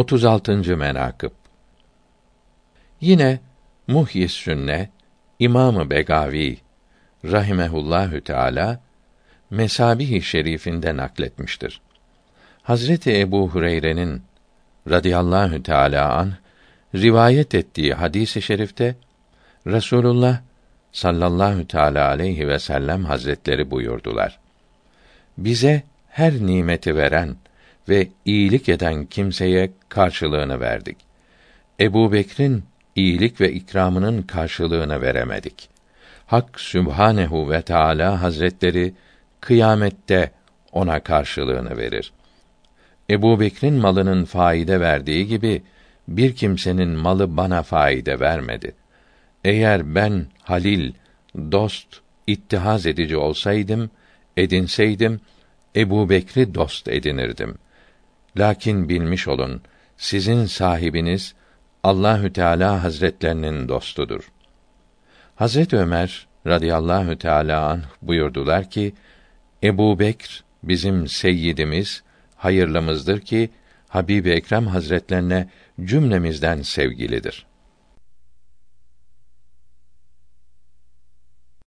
36. menakıb Yine Muhyis Sünne İmamı Begavi rahimehullahü teala Mesabih-i Şerifinde nakletmiştir. Hazreti Ebu Hureyre'nin radıyallahu teala an rivayet ettiği hadisi şerifte Resulullah sallallahu teala aleyhi ve sellem hazretleri buyurdular. Bize her nimeti veren ve iyilik eden kimseye karşılığını verdik. Ebu Bekir'in iyilik ve ikramının karşılığını veremedik. Hak Sübhanehu ve Teala Hazretleri kıyamette ona karşılığını verir. Ebu Bekir'in malının faide verdiği gibi bir kimsenin malı bana faide vermedi. Eğer ben halil, dost, ittihaz edici olsaydım, edinseydim, Ebu Bekri dost edinirdim. Lakin bilmiş olun, sizin sahibiniz Allahü Teala Hazretlerinin dostudur. Hazret Ömer radıyallahu teala anh buyurdular ki Ebu Bekr bizim seyyidimiz, hayırlımızdır ki Habib Ekrem Hazretlerine cümlemizden sevgilidir.